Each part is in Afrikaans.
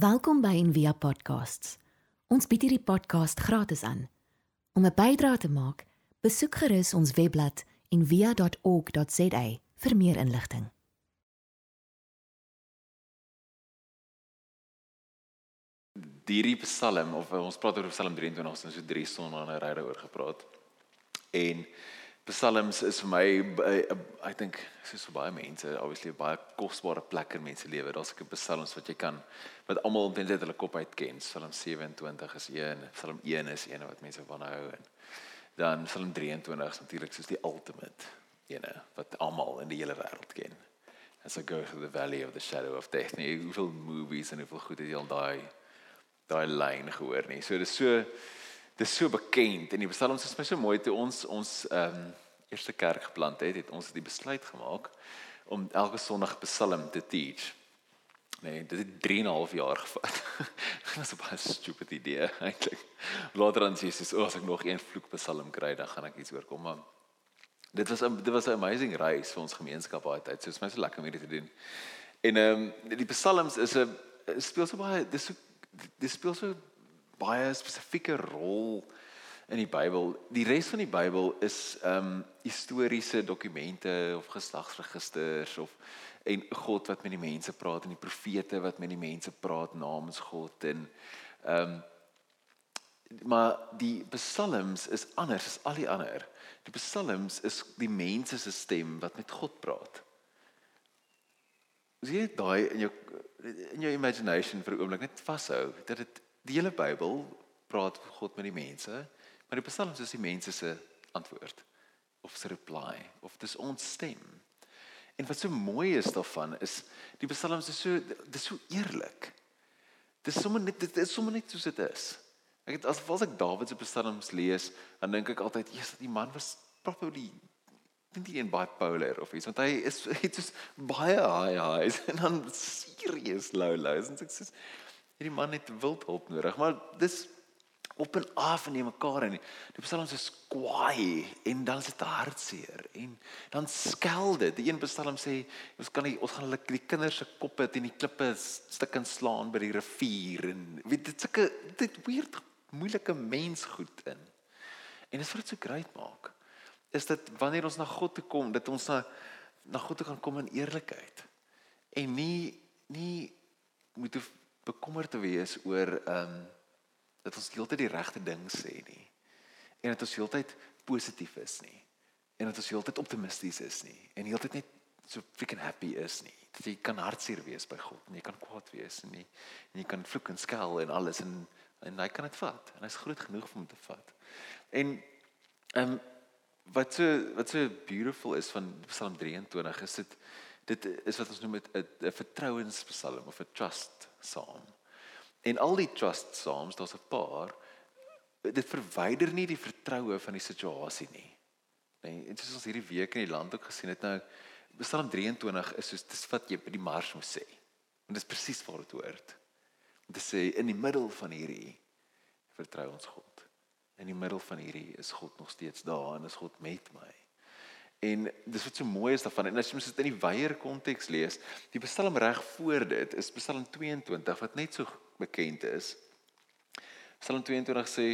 Welkom by Envia Podcasts. Ons bied hierdie podcast gratis aan. Om 'n bydrae te maak, besoek gerus ons webblad en via.org.za vir meer inligting. Hierdie Psalm of ons praat oor Psalm 23, ons het so drie sonne aan 'n ry daaroor gepraat. En Psalms is vir my I think soos vir baie mense obviously 'n baie kosbare plek in mense lewe. Daar's seker psalms wat jy kan wat almal omtrent dit hulle kop uit ken. Psalm 27 is een, Psalm 1 is een wat mense van hou en dan Psalm 23 is natuurlik soos die ultimate ene wat almal in die hele wêreld ken. As I go through the valley of the shadow of death. Nee, hoeveel movies en hoeveel goed het jy al daai daai lyn gehoor nie. So dis so dis so bekend en die psalms is my so mooi toe ons ons ehm um, eerste kerk geplant het, het ons die besluit gemaak om elke Sondag psalm te teach. Nee, dit het 3 en 'n half jaar gevat. dit was 'n baie stupid idee eintlik. Later dan sê "O, oh, as ek nog een vloek psalm kry, dan gaan ek iets oorkom." Maar dit was 'n dit was 'n amazing reis vir ons gemeenskap daai tyd. So dit is my so lekker om dit te doen. En ehm um, die psalms is 'n speel so baie dis so dis speel so baie spesifieke rol in die Bybel. Die res van die Bybel is ehm um, historiese dokumente of geslagsregisters of en God wat met die mense praat en die profete wat met die mense praat namens God en ehm um, maar die psalms is anders as al die ander. Die psalms is die mense se stem wat met God praat. As jy daai in jou in jou imagination vir 'n oomblik net vashou dat dit die hele Bybel praat God met die mense, maar die psalms is die mense se antwoord of se reply of dis ons stem. En wat so mooi is daarvan is die psalms is so dis so eerlik. Dis sommer net dit is sommer net soos dit is. Ek het as as ek Dawid se psalms lees, dan dink ek altyd, "Jesus, die man was probably dink nie een baie polar of iets want hy is het soos baie high highs en dan serious low lows en ek sê hierdie man het wild hulp nodig maar dis op en af in mekaar en die psalms is kwaai en dan is dit hartseer en dan skel dit die een psalm sê ons kan nie ons gaan hulle die kinders se koppe teen die klippe stukkend slaan by die rivier en weet dit sulke dit weird moeilike mens goed in. En dit wat dit so great maak is dit wanneer ons na God toe kom dat ons na na God toe kan kom in eerlikheid en nie nie moet bekommerd te wees oor ehm um, dat ons heeltyd die regte ding sê nie. En dat ons heeltyd positief is nie. En dat ons heeltyd optimisties is nie. En heeltyd net so freaking happy is nie. Dat jy kan hartseer wees by God en jy kan kwaad wees nie. En jy kan vloek en skel en alles en en hy kan dit vat. En hy's groot genoeg om te vat. En ehm um, wat so wat so beautiful is van Psalm 23 is dit dit is wat ons noem 'n 'n vertrouenspsalm of 'n trust psalm. En al die trust psalms, daar's 'n paar dit verwyder nie die vertroue van die situasie nie. Nee, en soos ons hierdie week in die land ook gesien het nou Psalm 23 is soos dis wat jy by die mars moet sê. En dis presies wat dit hoort. Om te sê in die middel van hierdie vertrou ons God. In die middel van hierdie is God nog steeds daar en is God met my. En dis wat so mooi is daarvan. En as jy dit in die wyeer konteks lees, die Psalm reg voor dit is Psalm 22 wat net so bekend is. Psalm 22 sê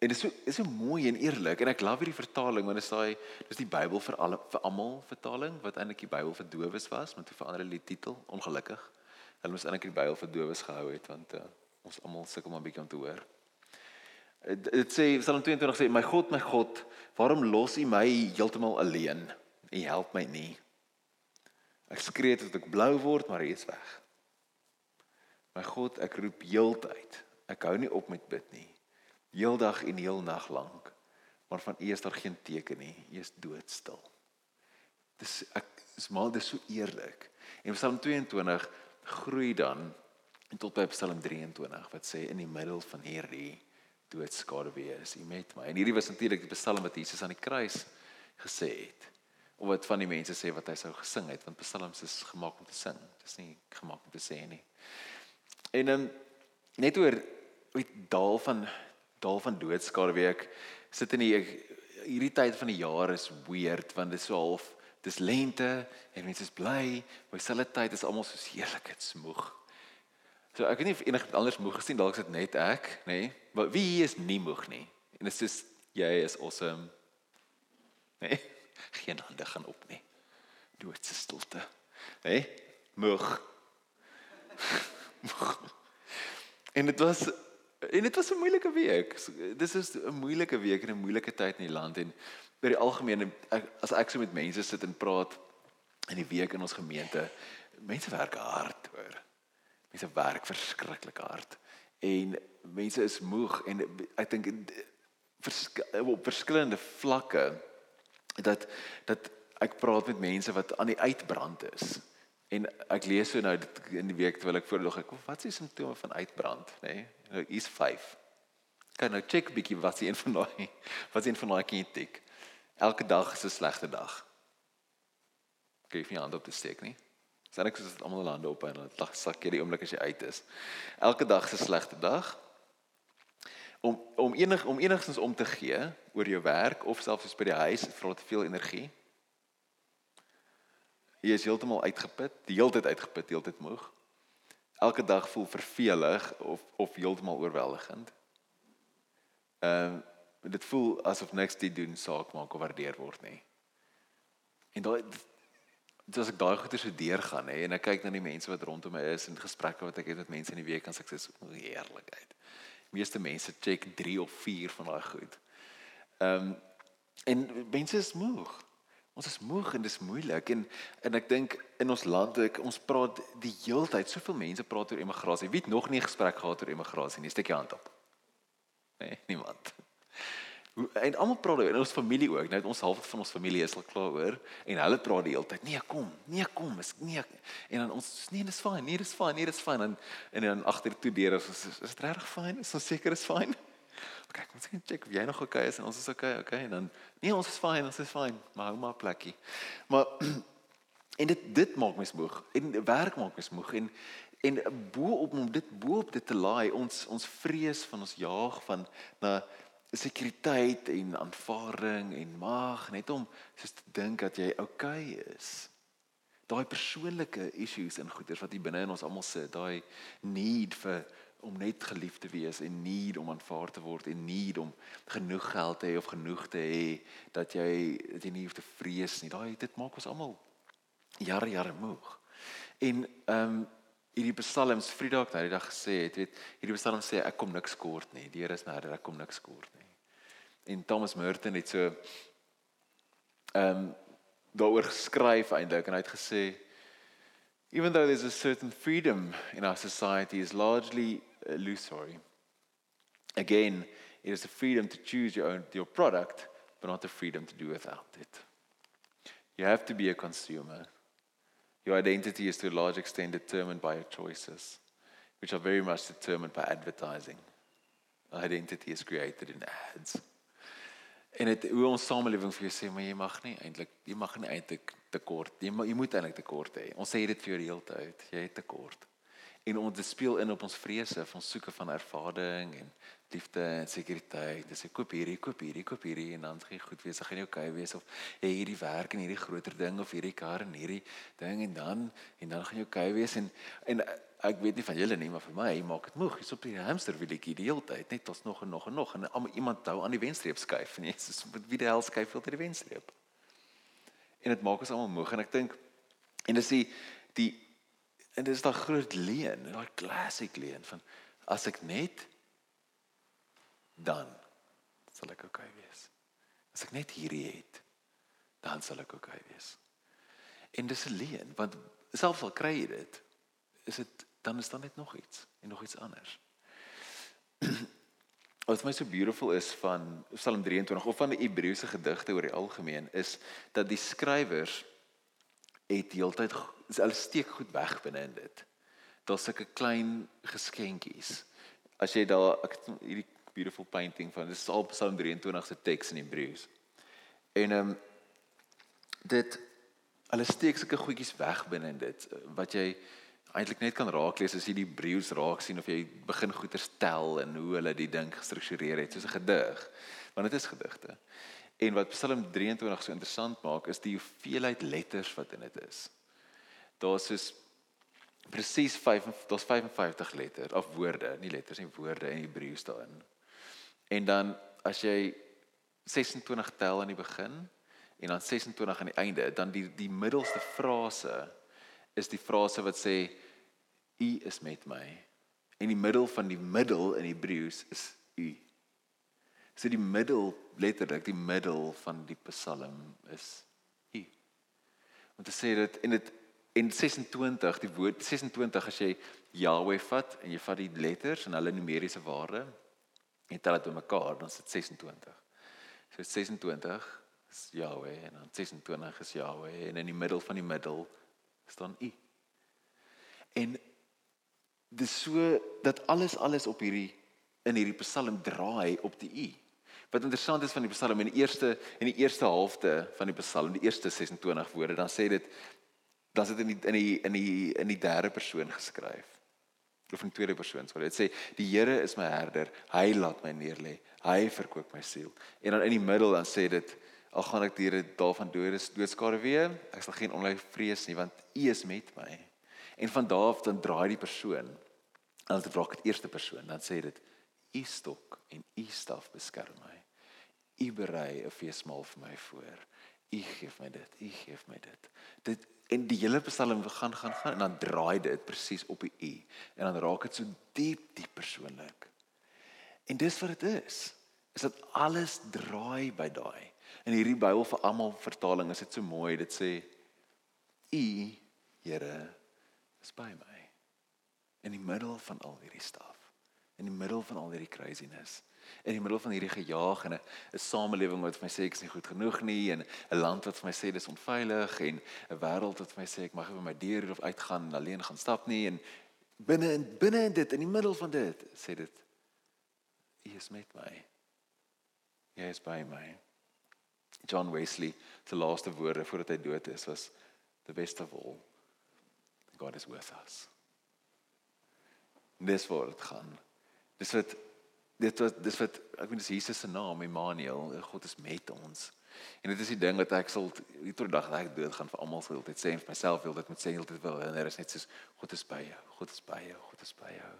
en dit is so is so mooi en eerlik en ek love hierdie vertaling want dit sê dis die Bybel vir alle vir almal vertaling wat eintlik die Bybel vir dowes was, maar toe verander hulle die titel ongelukkig. Hulle moes eintlik die Bybel vir dowes gehou het want uh, ons almal sukkel maar bietjie om te hoor. Dit sê Psalm 22 sê my God my God, waarom los U my heeltemal alleen? U help my nie. Ek skree tot ek blou word, maar U is weg. My God, ek roep heeltyd. Ek hou nie op met bid nie. Heeldag en heel nag lank. Maar van U is daar geen teken nie. U is doodstil. Dis ek is maar dis so eerlik. En Psalm 22 groei dan tot by Psalm 23 wat sê in die middel van hierdie doodskade wees, U met my. En hierdie was natuurlik die Psalm wat Jesus aan die kruis gesê het. Of wat van die mense sê wat hy sou gesing het, want Psalms is gemaak om te sing. Dis nie gemaak om te sê nie. En um, net oor die daal van daal van doodskade week sit in die hierdie tyd van die jaar is weird want dit is so half dis lente en mense is bly, maar dieselfde tyd is almal so heerlik, dit smoeg. So ek weet nie of enigiemand anders moeg gesien dalk is dit net ek, nê? Nee? Maar wie hier is nie moeg nie? En dit is soos jy is awesome. Nee. Geen hande gaan op nie. Doodse stilte. Nê? Nee? Moeg. en dit was en dit was 'n moeilike week. Dis is 'n moeilike week en 'n moeilike tyd in die land en oor die algemeen as ek so met mense sit en praat in die week in ons gemeente, mense werk hard, hoor. Mense werk verskriklik hard en mense is moeg en ek dink op verskillende vlakke dat dat ek praat met mense wat aan die uitbrand is. En ek lees so nou in die week terwyl ek voorlig ek wat is die simptome van uitbrand, nê? Nee? Nou is 5. Kan nou check bietjie wat is een van daai wat is een van daai kan tik. Elke dag is 'n slegte dag. Kyk jy hand op te steek nie. Sien ek soos dit almal lande op en dit lag sak jy die oomblik as jy uit is. Elke dag is 'n slegte dag. Om om enig om enigstens om te gee oor jou werk of selfs by die huis, vra te veel energie. Jy is heeltemal uitgeput, die hele tyd uitgeput, die hele tyd moeg. Elke dag voel vervelig of of heeltemal oorweldigend. Ehm uh, dit voel asof niks te doen saak maak of waardeer word nie. En daai as ek daai goeie so deurgaan hè en ek kyk na die mense wat rondom my is en gesprekke wat ek het met mense in die week en sê so heerlikheid. Meeste mense check 3 of 4 van daai goed. Ehm um, en mense is moeg. Ons is moeg en dis moeilik en en ek dink in ons land ek ons praat die heeltyd soveel mense praat oor immigrasie. Wie het nog nie gesprek gehad oor immigrasie nie? Steek jou hand op. Nee, niemand. En almal praat oor in ons familie ook. Nou ons half van ons familie is al klaar oor en hulle praat die hele tyd. Nee, kom. Nee, kom. Is nee. En dan ons nee, dis fyn. Nee, dis fyn. Nee, dis fyn. En en dan agter toe deur is is, is dit regtig fyn? Is ons seker is fyn? Kyk, ons gaan check of jy nog okay is en ons is okay, okay. En dan nee, ons is fyn, ons is fyn. Maar hou maar plekkie. Maar en dit dit maak my moeg. En werk maak my moeg en en bo op om dit bo op dit te laai ons ons vrees van ons jaag van na sekuriteit en aanvaarding en mag net om soos te dink dat jy okay is. Daai persoonlike issues en goeders wat hier binne in ons almal sit, daai need vir om net geliefd te wees en need om aanvaar te word en need om genoeg geld te hê of genoeg te hê dat jy dat jy nie hoef te vrees nie. Daai dit maak ons almal jare jare moeg. En ehm um, hierdie psalms Vrydag daai dag gesê het, weet hierdie psalm sê ek kom niks kort nie. Die Here is nader, ek kom niks kort nie. En Thomas Merton het so ehm um, daaroor geskryf eintlik en hy het gesê even though there's a certain freedom in our society is largely illusory. Again, it is the freedom to choose your own your product, but not the freedom to do without it. You have to be a consumer. Your identity is to a large extent determined by your choices, which are very much determined by advertising. Identity is created in ads. En dit hoe ons samelewing vir jou sê maar jy mag nie eintlik jy mag nie eintlik tekort jy, jy moet eintlik tekort hê. Ons sê dit vir jou die hele tyd. Jy het tekort en ons dit speel in op ons vrese van soeke van ervaring en liefde en sekuriteit. Dis ek koop hierdie, koop hierdie, koop hierdie en dan gaan jy goed wees, gaan jy okay wees of jy hierdie werk en hierdie groter ding of hierdie kar en hierdie ding en dan en dan gaan jy okay wees en en ek weet nie van julle nie, maar vir my maak dit moeg. Jy's op die hamsterwieletjie die hele tyd, net ons nog en nog en nog en almal iemand hou aan die wenstreep skuif en jy sê wie die hel skuif wil ter die wenstreep. En dit maak ons almal moeg en ek dink en dis die die En dis daai groot leen, daai classic leen van as ek net dan sal ek okay wees. As ek net hierdie het, dan sal ek okay wees. En dis 'n leen want selfs al kry jy dit, is dit dan is dan net nog iets en nog iets anders. Wat my so beautiful is van Psalm 23 of van die Hebreëse gedigte oor die algemeen is dat die skrywers het heeltyd hulle steek goed weg binne in dit. Daar's sulke klein geskenkies. As jy daar ek hierdie beautiful painting van dis al Psalm 23 se teks in Hebreëus. En ehm um, dit hulle steek sulke goedjies weg binne in dit wat jy eintlik net kan raak lees as jy die Hebreëus raak sien of jy begin goeters tel en hoe hulle die ding gestruktureer het soos 'n gedig. Want dit is gedigte. En wat Psalm 23 so interessant maak is die hoeveelheid letters wat in dit is. Daar's soos presies 5 daar's 55 letters of woorde, nie letters nie, woorde in Hebreëus daarin. En dan as jy 26 tel aan die begin en dan 26 aan die einde, dan die die middelste frase is die frase wat sê u is met my. En die middel van die middel in Hebreëus is u. So die middel letterlik die middel van die Psalm is u. Om te sê dit en dit en 26 die woord 26 as jy Yahweh vat en jy vat die letters en hulle numeriese waarde en tel dit bymekaar dan is dit 26. So 26 is Yahweh en dan 26 is Yahweh en in die middel van die middel staan U. En dis so dat alles alles op hierdie in hierdie Psalm draai op die U. Wat interessant is van die Psalm in die eerste in die eerste helfte van die Psalm, die eerste 26 woorde, dan sê dit dan is dit in die in die in die in die derde persoon geskryf. Of in tweede persoon sou dit sê die Here is my herder hy laat my neerlê hy verkoop my siel. En dan in die middel dan sê dit al gaan ek deur dit daarvan dood is doodskare weer ek sal geen onlei vrees nie want u is met my. En van daar af dan draai die persoon en dan vra ek dit eerste persoon dan sê dit u stok en u staf beskerm my u berei 'n feesmaal vir my voor u gee my dit u gee my dit dit En die hele Psalm gaan gaan gaan en dan draai dit presies op die u en dan raak dit so diep diep persoonlik. En dis wat dit is. Is dat alles draai by daai. In hierdie Bybel vir almal vertaling is dit so mooi. Dit sê u Here is by my in die middel van al hierdie staf. In die middel van al hierdie craziness in die middel van hierdie gejaag en 'n samelewing wat vir my sê ek is nie goed genoeg nie en 'n land wat vir my sê dis onveilig en 'n wêreld wat vir my sê ek mag nie by my deur of uitgaan en alleen gaan stap nie en binne in binne in dit in die middel van dit sê dit U is met my. Hy is by my. John Wesley se laaste woorde voordat hy dood is was the best of all God is with us. Dis dit gaan. Dis wat dit wat dis wat ek weet dis Jesus se naam Emmanuel God is met ons. En dit is die ding wat ek sal die tot dag dat ek dood gaan vir almal sou altyd sê en vir myself wil dit met sê altyd wil en daar is net soos God is by jou God is by jou God is by jou.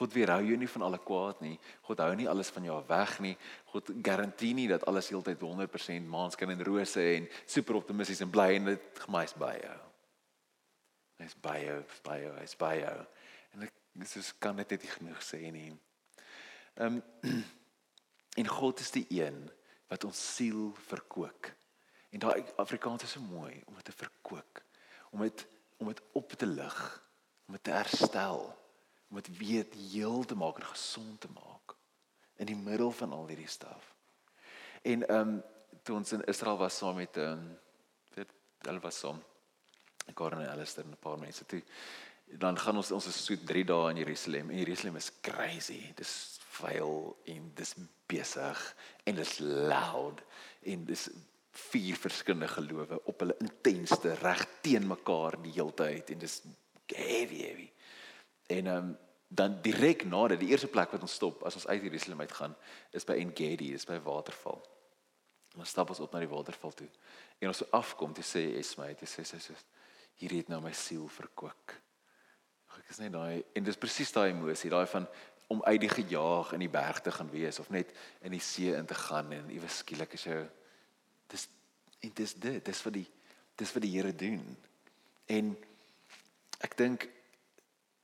God weerhou jou nie van alle kwaad nie. God hou nie alles van jou weg nie. God garandeer nie dat alles heeltyd 100% maanskyn en rose en super optimisties en bly en dit gemais by jou. Hy's by jou by jou hy's by jou. En ek dis kan net nie genoeg sê nie Ehm um, en God is die een wat ons siel verkoop. En daai Afrikaans is so mooi om dit te verkoop, om dit om dit op te lig, om dit te herstel, om dit weer heel te maak en gesond te maak in die middel van al hierdie staf. En ehm um, toe ons in Israel was saam met ehm um, dit hulle was saam Gordon en Alistair en 'n paar mense toe dan gaan ons ons is so 3 dae in Jerusalem en Jerusalem is crazy. Dis vuil en dis besig en dis loud en dis vier verskillende gelowe op hulle intensste reg teen mekaar die hele tyd en dis heavy heavy. En um, dan direk na dit die eerste plek wat ons stop as ons uit Jerusalem uit gaan is by Engedi, dis by waterval. Ons stap ons op na die waterval toe. En ons afkom te sê Esme, jy sê sy sê hier het nou my siel verkoop. Ek is net daai en dis presies daai emosie, daai van om uit die gejaag in die berg te gaan wees of net in die see in te gaan en iewes skielik is jy dis en dis dit dis vir die dis wat die Here doen. En ek dink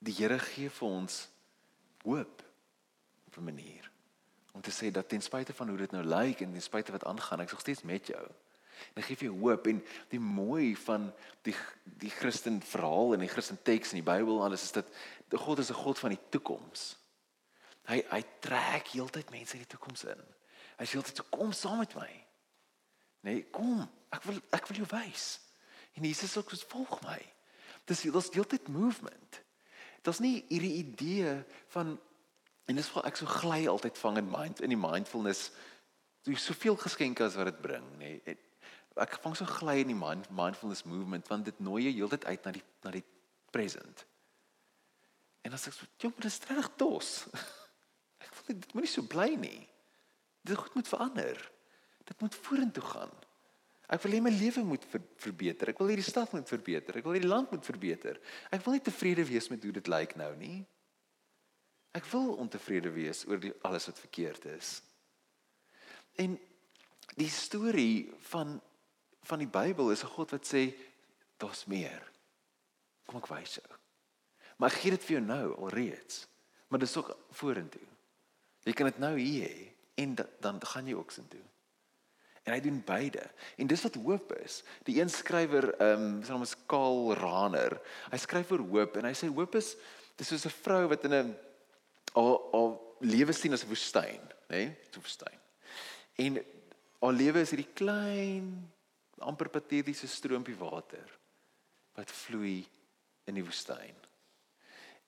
die Here gee vir ons hoop op 'n manier om te sê dat ten spyte van hoe dit nou lyk en ten spyte wat aangaan, ek is nog steeds met jou. En gee vir hoop en die mooi van die die Christen verhaal en die Christen teks in die Bybel alles is dat God is 'n God van die toekoms. Hy hy trek heeltyd mense in die toekoms in. Hy sê heeltyd kom saam met my. Nee, kom. Ek wil ek wil jou wys. En Jesus sê ook volg my. Dis dis heeltyd movement. Dit's nie hierdie idee van en dis vir ek so gly altyd vang in mind in die mindfulness jy soveel geskenke as wat dit bring, nê. Nee, ek vang so gly in die mind, mindfulness movement want dit nooi jou heeltyd uit na die na die present. En as ek so, jy moet dit reg dos. dit moenie so bly nie. Dit goed moet verander. Dit moet vorentoe gaan. Ek wil hê my lewe moet ver, verbeter. Ek wil hierdie stad moet verbeter. Ek wil hierdie land moet verbeter. Ek wil nie tevrede wees met hoe dit lyk nou nie. Ek wil ontevrede wees oor die alles wat verkeerd is. En die storie van van die Bybel is 'n God wat sê daar's meer. Kom ek wys jou. Maar ek gee dit vir jou nou alreeds. Maar dis ook vorentoe. Jy kan dit nou hier hê en dan gaan jy ook sin toe. En hy doen beide. En dis wat hoop is. Die een skrywer, ehm, um, sy naam is Karl Rahner. Hy skryf oor hoop en hy sê hoop is dis soos 'n vrou wat in 'n al al lewe sien as 'n woestyn, nê? Nee? 'n Woestyn. En haar lewe is hierdie klein amper patetiese stroompie water wat vloei in die woestyn.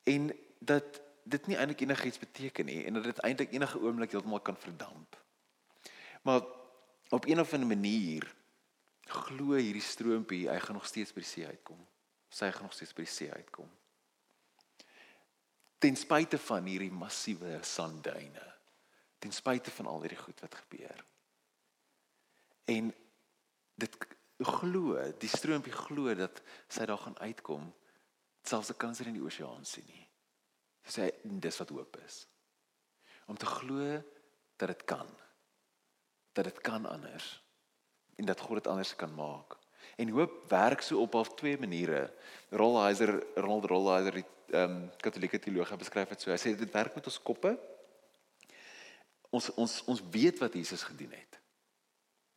En dat dit nie eintlik enigiets beteken nie en dat dit eintlik enige oomblik heeltemal kan verdamp. Maar op een of ander manier glo hierdie stroompie hy gaan nog steeds by die see uitkom. Sy gaan nog steeds by die see uitkom. Ten spyte van hierdie massiewe sandduine. Ten spyte van al hierdie goed wat gebeur. En dit glo, die stroompie glo dat sy daar gaan uitkom selfs 'n kanser in die oseaan sien nie. Sê dis wat hoop is. Om te glo dat dit kan. Dat dit kan anders en dat God dit anders kan maak. En hoop werk so op half twee maniere. Rollheiser, Ronald Rollheiser, die ehm um, Katolieke teoloog beskryf dit so. Hy sê dit werk met ons koppe. Ons ons ons weet wat Jesus gedoen het.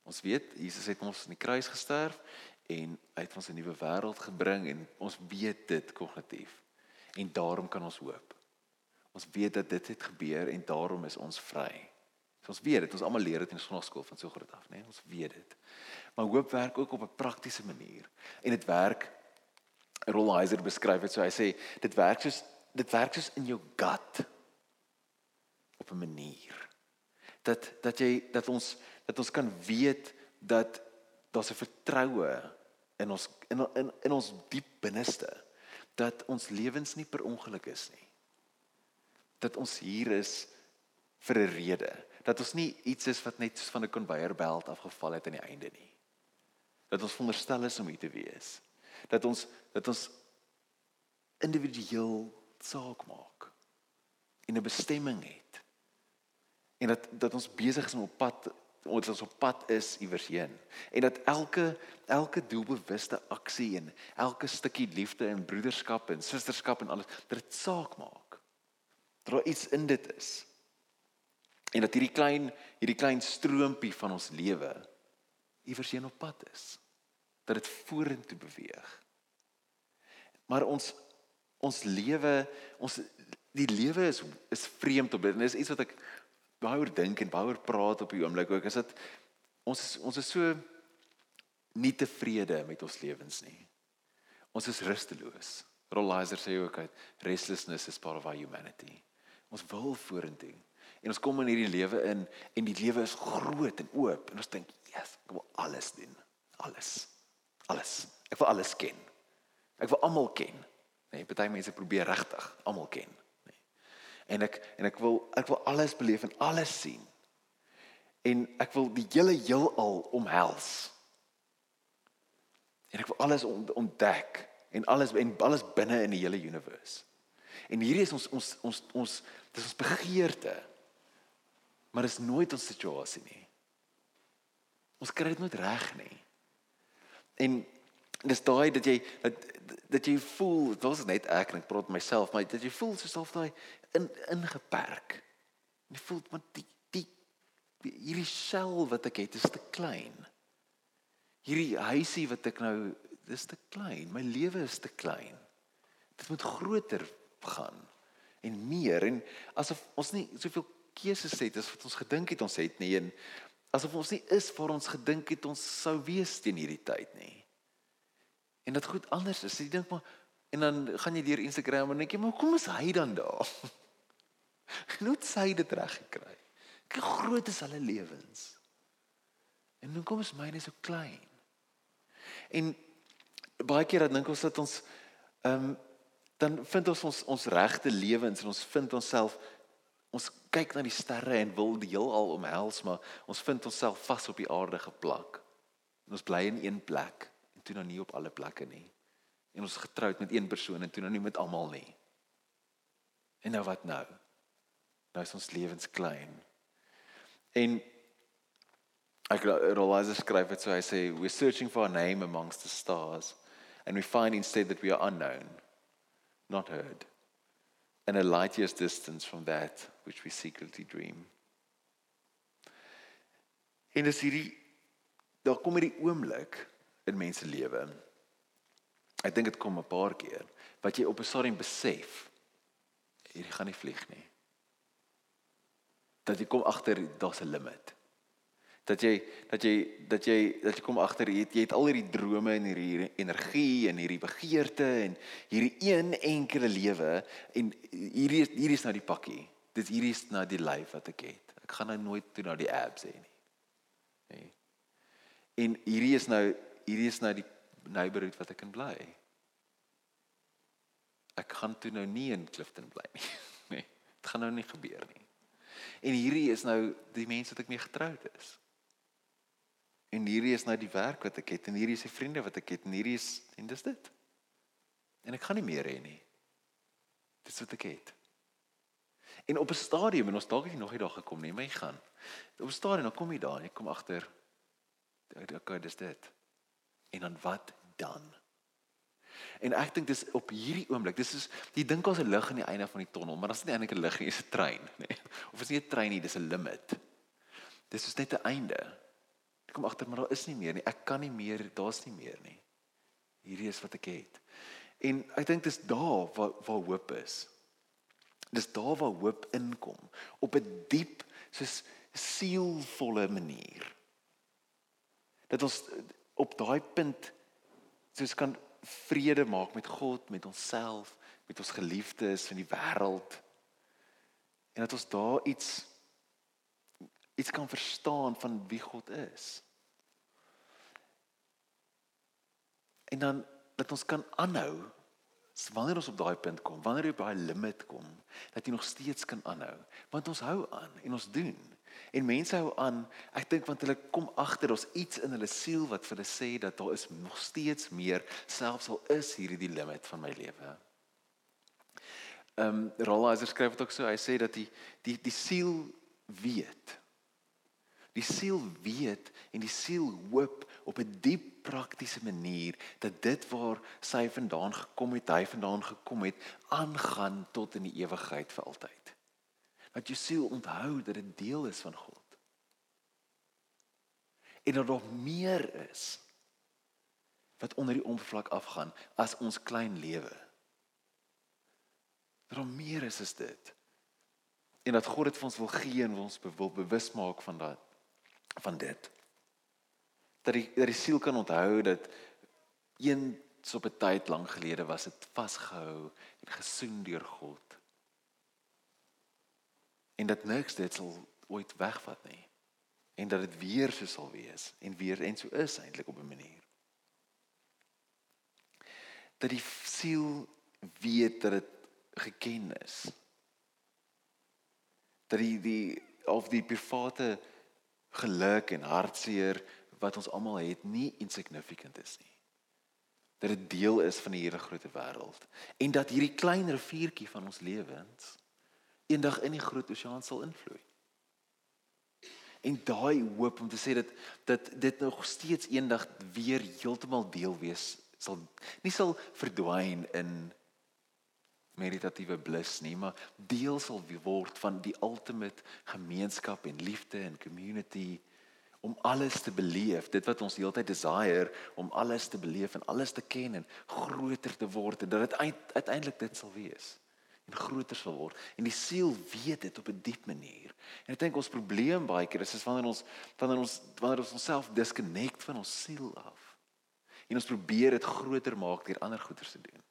Ons weet Jesus het ons aan die kruis gesterf en hy het ons 'n nuwe wêreld gebring en ons weet dit kognitief. En daarom kan ons hoop. Ons weet dat dit het gebeur en daarom is ons vry. So ons weet dit, ons almal leer dit in skoolskool van so groot af, né? Nee? Ons weet dit. Maar hoop werk ook op 'n praktiese manier. En dit werk Rolheiser beskryf dit so hy sê dit werk soos dit werk soos in jou gut op 'n manier dat dat jy dat ons dat ons kan weet dat daar's 'n vertroue in ons in in in ons diep binneste dat ons lewens nie per ongeluk is nie. Dat ons hier is vir 'n rede. Dat ons nie iets is wat net soos van 'n konveierbelt afgeval het aan die einde nie. Dat ons veronderstel is om hier te wees. Dat ons dat ons individueel saak maak en 'n bestemming het. En dat dat ons besig is om op pad ons ons op pad is iewers heen en dat elke elke doelbewuste aksie en elke stukkie liefde en broederskap en susterskap en alles dat dit saak maak. Dat daar iets in dit is. En dat hierdie klein hierdie klein stroompie van ons lewe iewers heen op pad is. Dat dit vorentoe beweeg. Maar ons ons lewe ons die lewe is is vreemd op dit. En dis iets wat ek baie oor dink en baie oor praat op die oomblik ook is dat ons is, ons is so nie tevrede met ons lewens nie. Ons is rusteloos. Rollizer sê ook uit restlessness is part of our humanity. Ons wil vorentoe. En ons kom in hierdie lewe in en die lewe is groot en oop en ons dink, "Yes, ek wil alles doen. Alles. Alles. Ek wil alles ken. Ek wil almal ken." Nee, baie mense probeer regtig almal ken en ek en ek wil ek wil alles beleef en alles sien. En ek wil die hele heelal omhels. En ek wil alles ontdek en alles en alles binne in die hele universe. En hierdie is ons ons ons ons dis ons begeerte. Maar is nooit ons situasie nie. Ons kry dit nooit reg nie. En dis daai dat jy dat dat jy voel, dit was net ek en ek praat met myself, maar dat jy voel soos half daai in ingeperk. Jy voel want die, die hierdie sel wat ek het is te klein. Hierdie huisie wat ek nou dis te klein. My lewe is te klein. Dit moet groter gaan en meer en asof ons nie soveel keuses het as wat ons gedink het ons het nie en asof ons nie is waar ons gedink het ons sou wees teen hierdie tyd nie. En dit goed anders is. Jy dink maar en dan gaan jy deur Instagram en dink jy maar kom is hy dan daar? Genoeg sy dit reg gekry. Hoe groot is hulle lewens. En hoe kom ons myne so klein? En baie keer dan dink ons dat ons ehm um, dan vind ons ons ons regte lewens en ons vind onsself ons kyk na die sterre en wil die heelal omhels maar ons vind onsself vas op die aarde geplak. En ons bly in een plek en toe nou nie op alle plekke nie. En ons getroud met een persoon en toe nou nie met almal nie. En nou wat nou? Nou is ons lewens klein. En ek realize skryf dit so hy sê we're searching for a name amongst the stars and we find instead that we are unknown not heard and a light years distance from that which we secretly dream. En dis hierdie daar kom hierdie oomblik in mense lewe. Ek dink dit kom 'n paar keer wat jy op 'n stadium besef hierdie gaan nie vlieg nie. Dat jy kom agter daar's 'n limit. Dat jy dat jy dat jy dat jy kom agter jy, jy het al hierdie drome en hierdie energie en hierdie begeerte en hierdie een enkele lewe en hierdie hierdie is nou die pakkie. Dit hierdie is nou die lyf wat ek het. Ek gaan nou nooit toe na die abs hê nie. Nee. En hierdie is nou hierdie is nou die neighborhood wat ek kan bly. Ek gaan toe nou nie in Clifton bly nie. Nee, dit gaan nou nie gebeur nie. En hierdie is nou die mense wat ek mee getroud is. En hierdie is nou die werk wat ek het en hierdie is die vriende wat ek het en hierdie is en dis dit. En ek gaan nie meer hê nie. Dis wat ek het. En op 'n stadium en ons dalk het jy nog nie daar gekom nie, maar jy gaan. Op 'n stadium dan kom jy daar en jy kom agter okay, dis dit. En dan wat dan? En ek dink dis op hierdie oomblik, dis is jy dink ons 'n lig aan die einde van die tonnel, maar daar's nie eintlik 'n lig nie, dis 'n trein, nê. Nee. Of is nie 'n trein nie, dis 'n limit. Dis is net 'n einde. Ek kom agter maar daar is nie meer nie. Ek kan nie meer, daar's nie meer nie. Hierdie is wat ek het. En ek dink dis daar waar waar hoop is. Dis daar waar hoop inkom op 'n diep soos sielvolle manier. Dat ons op daai punt soos kan vrede maak met God, met onsself, met ons geliefdes in die wêreld. En dat ons daar iets iets kan verstaan van wie God is. En dan dat ons kan aanhou wanneer ons op daai punt kom, wanneer jy op daai limit kom, dat jy nog steeds kan aanhou, want ons hou aan en ons doen. En mense hou aan, ek dink want hulle kom agter ons iets in hulle siel wat vir hulle sê dat daar is nog steeds meer, selfs al is hierdie die limit van my lewe. Ehm um, Rollizer skryf dit ook so, hy sê dat die die die siel weet. Die siel weet en die siel hoop op 'n diep praktiese manier dat dit waar sy vandaan gekom het, hy vandaan gekom het, aangaan tot in die ewigheid vir altyd. Dat jou siel onthou dat dit deel is van God. En dat daar meer is wat onder die oppervlak afgaan as ons klein lewe. Dat daar meer is as dit. En dat God dit vir ons wil gee en ons wil bewus maak van dat van dit dat die dat die siel kan onthou dat eens op 'n tyd lank gelede was dit vasgehou en gesoen deur God. En dat niks dit sal ooit wegvat nie. En dat dit weer so sal wees en weer en so is eintlik op 'n manier. Dat die siel weet dat dit geken is. Dat die die of die private geluk en hartseer wat ons almal het nie insignificant is nie. Dat dit deel is van die hele groot wêreld en dat hierdie klein riviertjie van ons lewens eendag in die groot oseaan sal invloei. En daai hoop om te sê dat dat dit nog steeds eendag weer heeltemal deel wees sal nie sal verdwyn in meditatiewe bliss nie, maar deel sal word van die ultimate gemeenskap en liefde en community om alles te beleef, dit wat ons heeltyd desire om alles te beleef en alles te ken en groter te word en dat dit uiteindelik dit sal wees en groter sal word. En die siel weet dit op 'n diep manier. En ek dink ons probleem baie keer is is wanneer ons wanneer ons wanneer ons onsself disconnect van ons siel af. En ons probeer dit groter maak deur ander goeders te doen.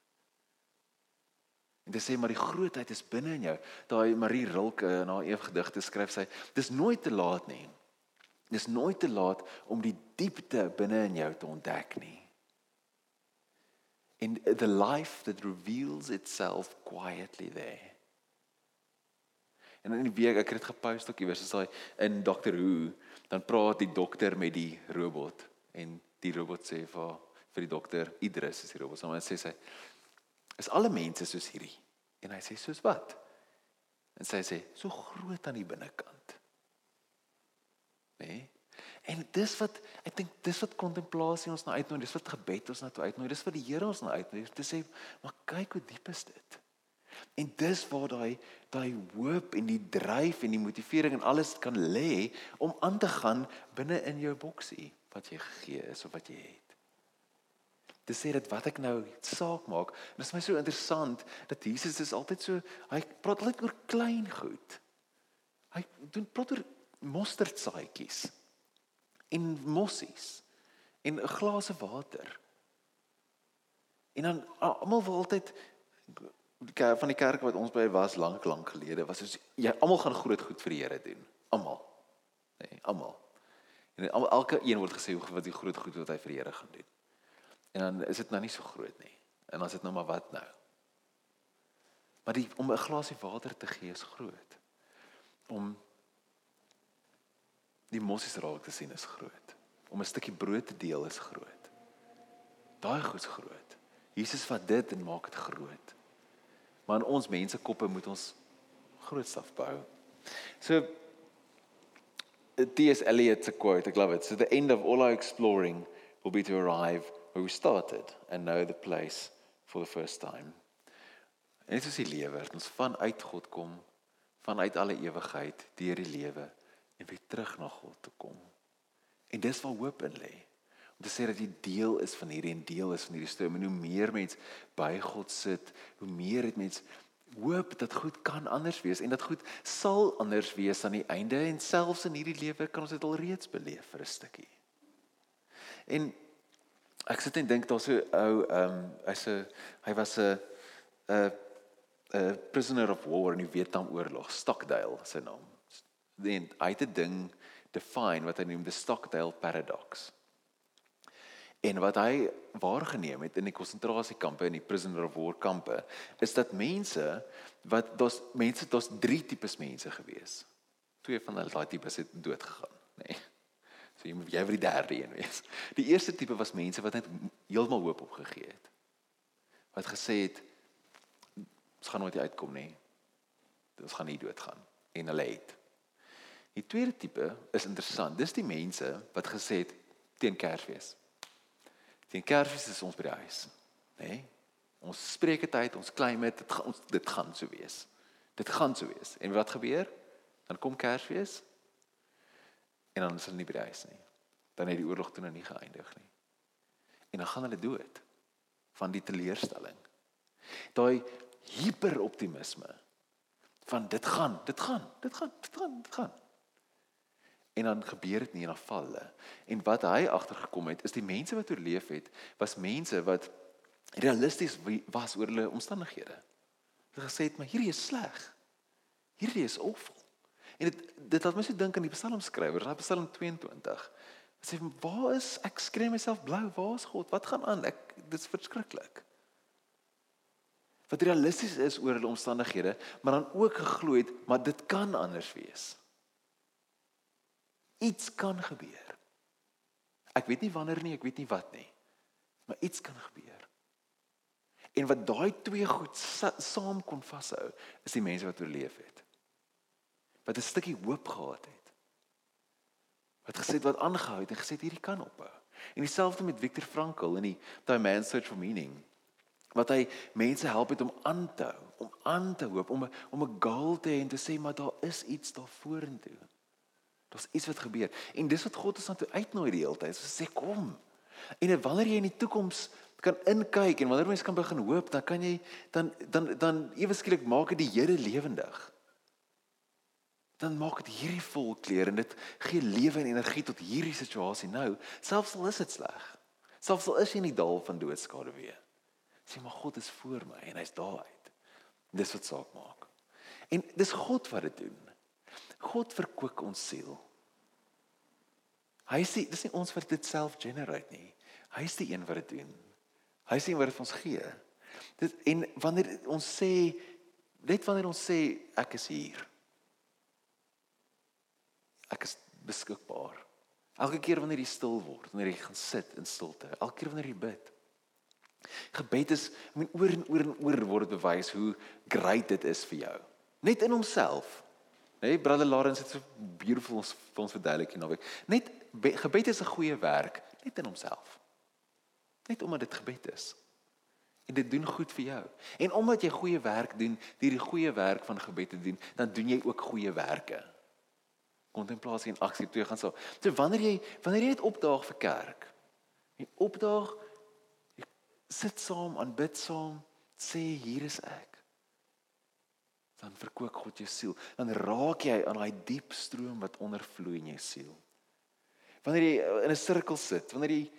En dit sê maar die grootheid is binne in jou. Daai Marie Rilke in haar ewige gedigte skryf sy, dis nooit te laat nie. Dis nooit te laat om die diepte binne in jou te ontdek nie. In the life that reveals itself quietly there. En in die week ek het dit gepost ook iewers, is daai in Doctor Who, dan praat die dokter met die robot En die robot sê vir vir die dokter, Idris is die robot. En hy sê sy is alle mense soos hierdie. En hy sê soos wat? En sy sê so groot aan die binnekant. En dis wat ek dink dis wat kontemplasie ons na uitnooi, dis wat gebed ons na toe uitnooi, dis wat die Here ons na uitnooi te sê, maar kyk hoe diep is dit. En dis waar daai daai hoop en die dryf en die motivering en alles kan lê om aan te gaan binne in jou boksie wat jy gegee is of wat jy het. Dit sê dit wat ek nou saak maak. Dit is my so interessant dat Jesus is altyd so hy praat altyd oor klein goed. Hy doen praat oor mosterdsaadjies en mossies en 'n glase water. En dan almal wil altyd van die kerk wat ons by was lank lank gelede was soos jy almal gaan groot goed vir die Here doen. Almal. Nee, almal. En elke een word gesê hoe wat die groot goed wat hy vir die Here gaan doen. En dan is dit nou nie so groot nie. En dan is dit nou maar wat nou? Maar die om 'n glasie water te gee is groot. Om die mossies raak te sien is groot. Om 'n stukkie brood te deel is groot. Daai goed's groot. Jesus vat dit en maak dit groot. Maar in ons mense koppe moet ons groot staf bou. So T.S. Eliot se quote, I love it. So the end of all our exploring will be to arrive where we started and know the place for the first time. En dit is die lewe, ons vanuit God kom, vanuit alle ewigheid deur die lewe en weer terug na God toe kom. En dis waar hoop in lê. Om te sê dat jy deel is van hierdie en deel is van hierdie storie. En hoe meer mens by God sit, hoe meer het mens hoop dat goed kan anders wees en dat goed sal anders wees aan die einde en selfs in hierdie lewe kan ons dit al reeds beleef vir 'n stukkie. En ek sit en dink daar's so 'n ou ehm um, hy's 'n hy was 'n 'n 'n prisoner of war in die Vietnamoorlog, Stockdale sy naam then hy het 'n ding define wat hy noem the Stockdale paradox. En wat hy waargeneem het in die konsentrasiekampe en die prisoner of war kampe is dat mense wat daar's mense daar's drie tipes mense gewees. Twee van hulle daai tipes het dood gegaan, nê. Nee. So jy moet jy vir die derde een wees. Die eerste tipe was mense wat net heeltemal hoop opgegee het. Wat gesê het ons gaan nooit uitkom nie. Ons gaan nie doodgaan en hulle het Die tweede tipe is interessant. Dis die mense wat gesê het teen Kersfees. Teen Kersfees is ons by die huis, nê? Nee? Ons spreek dit ons claim dit, ons dit gaan so wees. Dit gaan so wees. En wat gebeur? Dan kom Kersfees en dan is hulle nie by die huis nie. Dan het die oorlog toe nog nie geëindig nie. En dan gaan hulle dood van die teleurstelling. Daai hiperoptimisme van dit gaan, dit gaan, dit gaan, dit gaan, dit gaan. En dan gebeur dit nie en dan val hulle. En wat hy agtergekom het, is die mense wat oorleef het, was mense wat realisties was oor hulle omstandighede. Hulle gesê het, maar hierdie is sleg. Hierdie is awful. En dit dit laat my so dink aan die psalmskrywer, daai Psalm 22. Hy sê, "Waar is ek skree myself blou? Waar is God? Wat gaan aan? Ek dit's verskriklik." Wat realisties is oor hulle omstandighede, maar dan ook geglo het, maar dit kan anders wees. Iets kan gebeur. Ek weet nie wanneer nie, ek weet nie wat nie. Maar iets kan gebeur. En wat daai twee goed sa saam kon vashou, is die mense wat oorleef het. Wat 'n stukkie hoop gehad het. Wat gesê het wat aangehou het en gesê het hierdie kan ophou. En dieselfde met Viktor Frankl in die The Man's Search for Meaning. Wat hy mense help het om aan te hou, om aan te hoop, om om 'n goal te hê en te sê maar daar is iets daar vorentoe. Daar's iets wat gebeur. En dis wat God ons aan toe uitnooi die hele tyd. Hy sê kom. En wanneer jy in die toekoms kan inkyk en wanneer mens kan begin hoop, dan kan jy dan dan dan ewe skielik maak dit die Here lewendig. Dan maak dit hierdie vol kleur en dit gee lewe en energie tot hierdie situasie nou, selfs al is dit sleg. Selfs al is jy in die dal van doodskade weer. Sê maar God is voor my en hy's daar uit. Dis wat saak maak. En dis God wat dit doen. God verkoop ons siel. Hy sê dis nie ons wat dit self generate nie. Hy is die een wat dit doen. Hy sê wat dit ons gee. Dit en wanneer ons sê net wanneer ons sê ek is hier. Ek is beskikbaar. Elke keer wanneer jy stil word, wanneer jy gaan sit in stilte, elke keer wanneer jy bid. Gebed is, I mean oor en oor en oor word bewys hoe great dit is vir jou. Net in homself. Nee, brother Lawrence het so beautiful ons vir ons verduidelik nou. Net gebed is 'n goeie werk net in homself. Net omdat dit gebed is. En dit doen goed vir jou. En omdat jy goeie werk doen, deur die goeie werk van gebed te doen, dan doen jy ook goeie werke. Kontemplasie en aksie twee gaan so. So wanneer jy wanneer jy net opdaag vir kerk, jy opdaag jy sit saam, aanbid saam, sê hier is ek dan verkoop God jou siel. Dan raak jy aan daai diep stroom wat ondervloei in jou siel. Wanneer jy in 'n sirkel sit, wanneer jy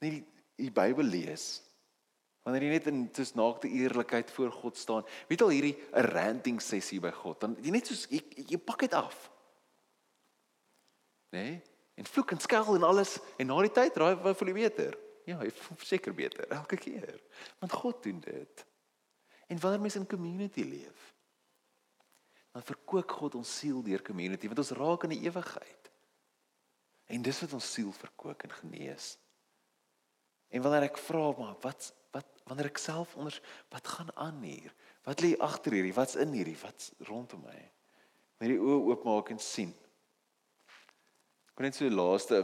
net die, die Bybel lees, wanneer jy net in soos naakte eerlikheid voor God staan, weet al hierdie 'n ranting sessie by God, dan jy net soos jy, jy pak dit af. Né? Nee? En vloek en skel en alles en na die tyd raai wat voel jy beter? Ja, jy voel seker beter elke keer. Want God doen dit. En wanneer mens in community leef, dan verkoop God ons siel deur community want ons raak in die ewigheid. En dis wat ons siel verkoop en genees. En wanneer ek vra maar wat wat wanneer ek self onder wat gaan aan hier? Wat lê agter hierdie? Wat's in hierdie? Wat's rondom my? Met die oë oopmaak en sien. Ek kon net so die laaste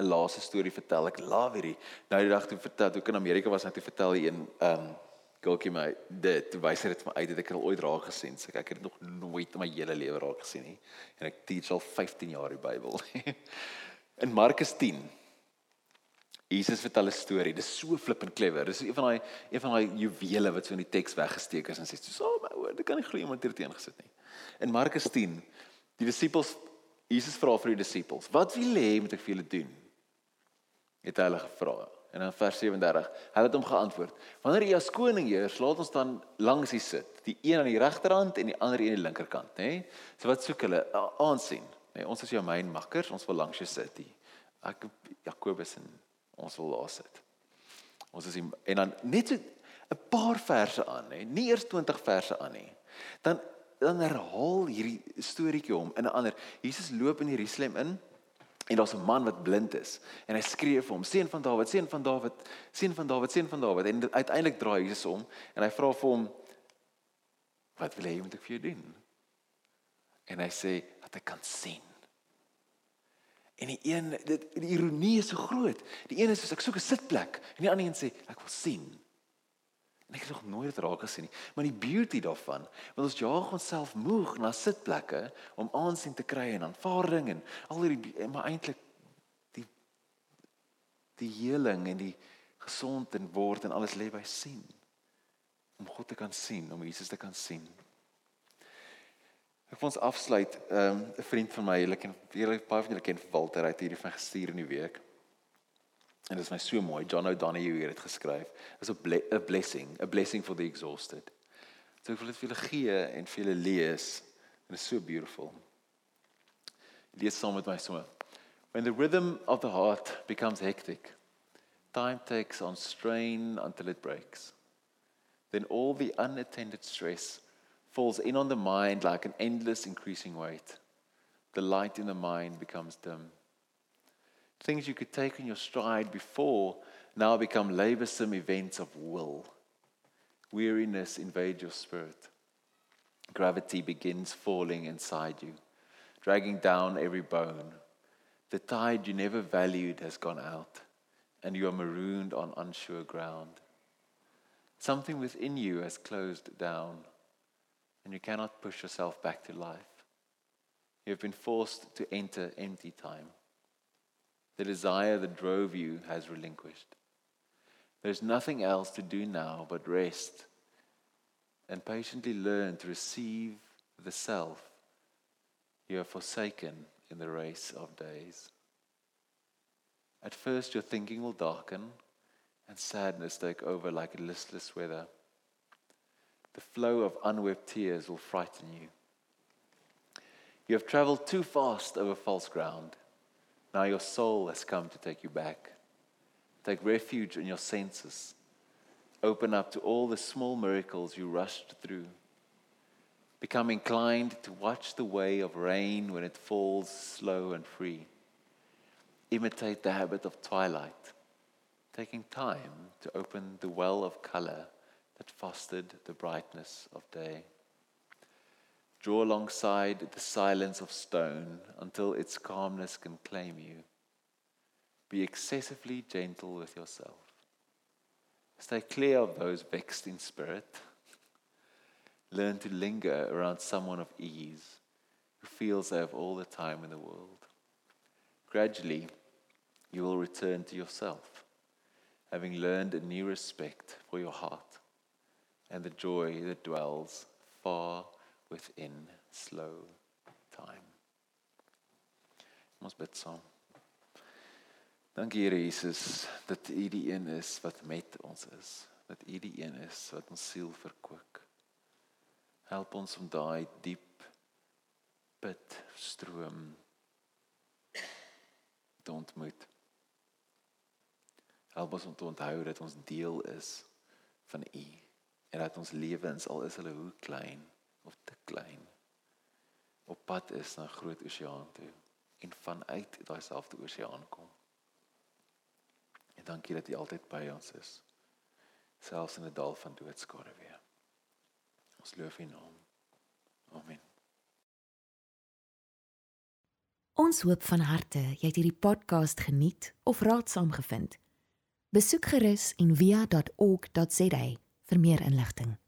'n laaste storie vertel. Ek love hierdie. Nou die dag toe vertel, toe ek in Amerika was, het ek vertel hier een ehm um, Goukie my dit wys dit vir my uit dat ek al ooit raak gesien. So ek het dit nog nooit in my hele lewe raak gesien nie. En ek teach al 15 jaar die Bybel. in Markus 10 Jesus vertel 'n storie. Dis so flippend clever. Dis een van daai een van daai juwele wat so in die teks weggesteek is en sê so, "O my oor, dit kan nie glo iemand hier teen gesit nie." In Markus 10, die disippels Jesus vra vir die disippels, "Wat wil hê moet ek vir julle doen?" Het hulle gevra. En dan vers 37. Hy het hom geantwoord: "Wanneer jy as koning heers, laat ons dan langs hier sit, die een aan die regterkant en die ander een aan die linkerkant, hè? So wat soek hulle? Aansien. Nee, ons is jou myn makkers, ons wil langs jou sit hier. Ek Jakobus en ons wil daar sit. Ons is die, en dan net so 'n paar verse aan, hè? Nie eers 20 verse aan nie. Dan dan herhaal hierdie storieetjie hom in 'n ander. Jesus loop in Jerusalem in En daar's 'n man wat blind is en hy skree vir hom: "Seun van Dawid, seun van Dawid, seun van Dawid, seun van Dawid." En uiteindelik draai Jesus om en hy vra vir hom: "Wat wil jy moet ek vir jou doen?" En hy sê: "Dat ek kan sien." En die een dit die ironie is so groot. Die een is soos ek soek 'n sitplek en die ander een sê ek wil sien. En ek het nog nooit raak gesien nie. Maar die beauty daarvan, want ons jaag onsself moeg na sitplekke om aansien te kry en aanvaarding en al hierdie maar eintlik die die heling en die gesond en word en alles lê by sien. Om God te kan sien, om Jesus te kan sien. Ek wil ons afsluit. Ehm, 'n um, vriend van my, julle ken julle baie van julle ken Walter uit hierdie van gestuur in die week. En dit is my so mooi. John O'Donoghue het dit geskryf. Is 'n ble blessing, a blessing for the exhausted. So ek wil dit vir julle gee en vir julle lees. And it's so beautiful. Lees saam met my sommer. When the rhythm of the heart becomes hectic, time takes on strain until it breaks. Then all the unattended stress falls in on the mind like an endless increasing weight. The light in the mind becomes dim. Things you could take in your stride before now become laborsome events of will. Weariness invades your spirit. Gravity begins falling inside you, dragging down every bone. The tide you never valued has gone out, and you are marooned on unsure ground. Something within you has closed down, and you cannot push yourself back to life. You have been forced to enter empty time. The desire that drove you has relinquished. There's nothing else to do now but rest and patiently learn to receive the self you have forsaken in the race of days. At first, your thinking will darken and sadness take over like a listless weather. The flow of unwept tears will frighten you. You have traveled too fast over false ground. Now your soul has come to take you back. Take refuge in your senses. Open up to all the small miracles you rushed through. Become inclined to watch the way of rain when it falls slow and free. imitate the habit of twilight, taking time to open the well of color that fostered the brightness of day. Draw alongside the silence of stone until its calmness can claim you. Be excessively gentle with yourself. Stay clear of those vexed in spirit. Learn to linger around someone of ease who feels they have all the time in the world. Gradually, you will return to yourself, having learned a new respect for your heart and the joy that dwells far within slow time. Ons bid saam. Dankie Here Jesus dat U die een is wat met ons is, dat U die een is wat ons siel verkoop. Help ons om daai diep put stroom te ontmoet. Help ons om te onthou dat ons deel is van U en dat ons lewens al is hulle hoe klein of te klein op pad is na groot oseaan toe en vanuit daai selfde oseaan kom. En dankie dat U altyd by ons is selfs in 'n dal van doodskare weer. Ons loof U naam. Amen. Ons hoop van harte jy het hierdie podcast geniet of raadsaam gevind. Besoek gerus en via.ok.za vir meer inligting.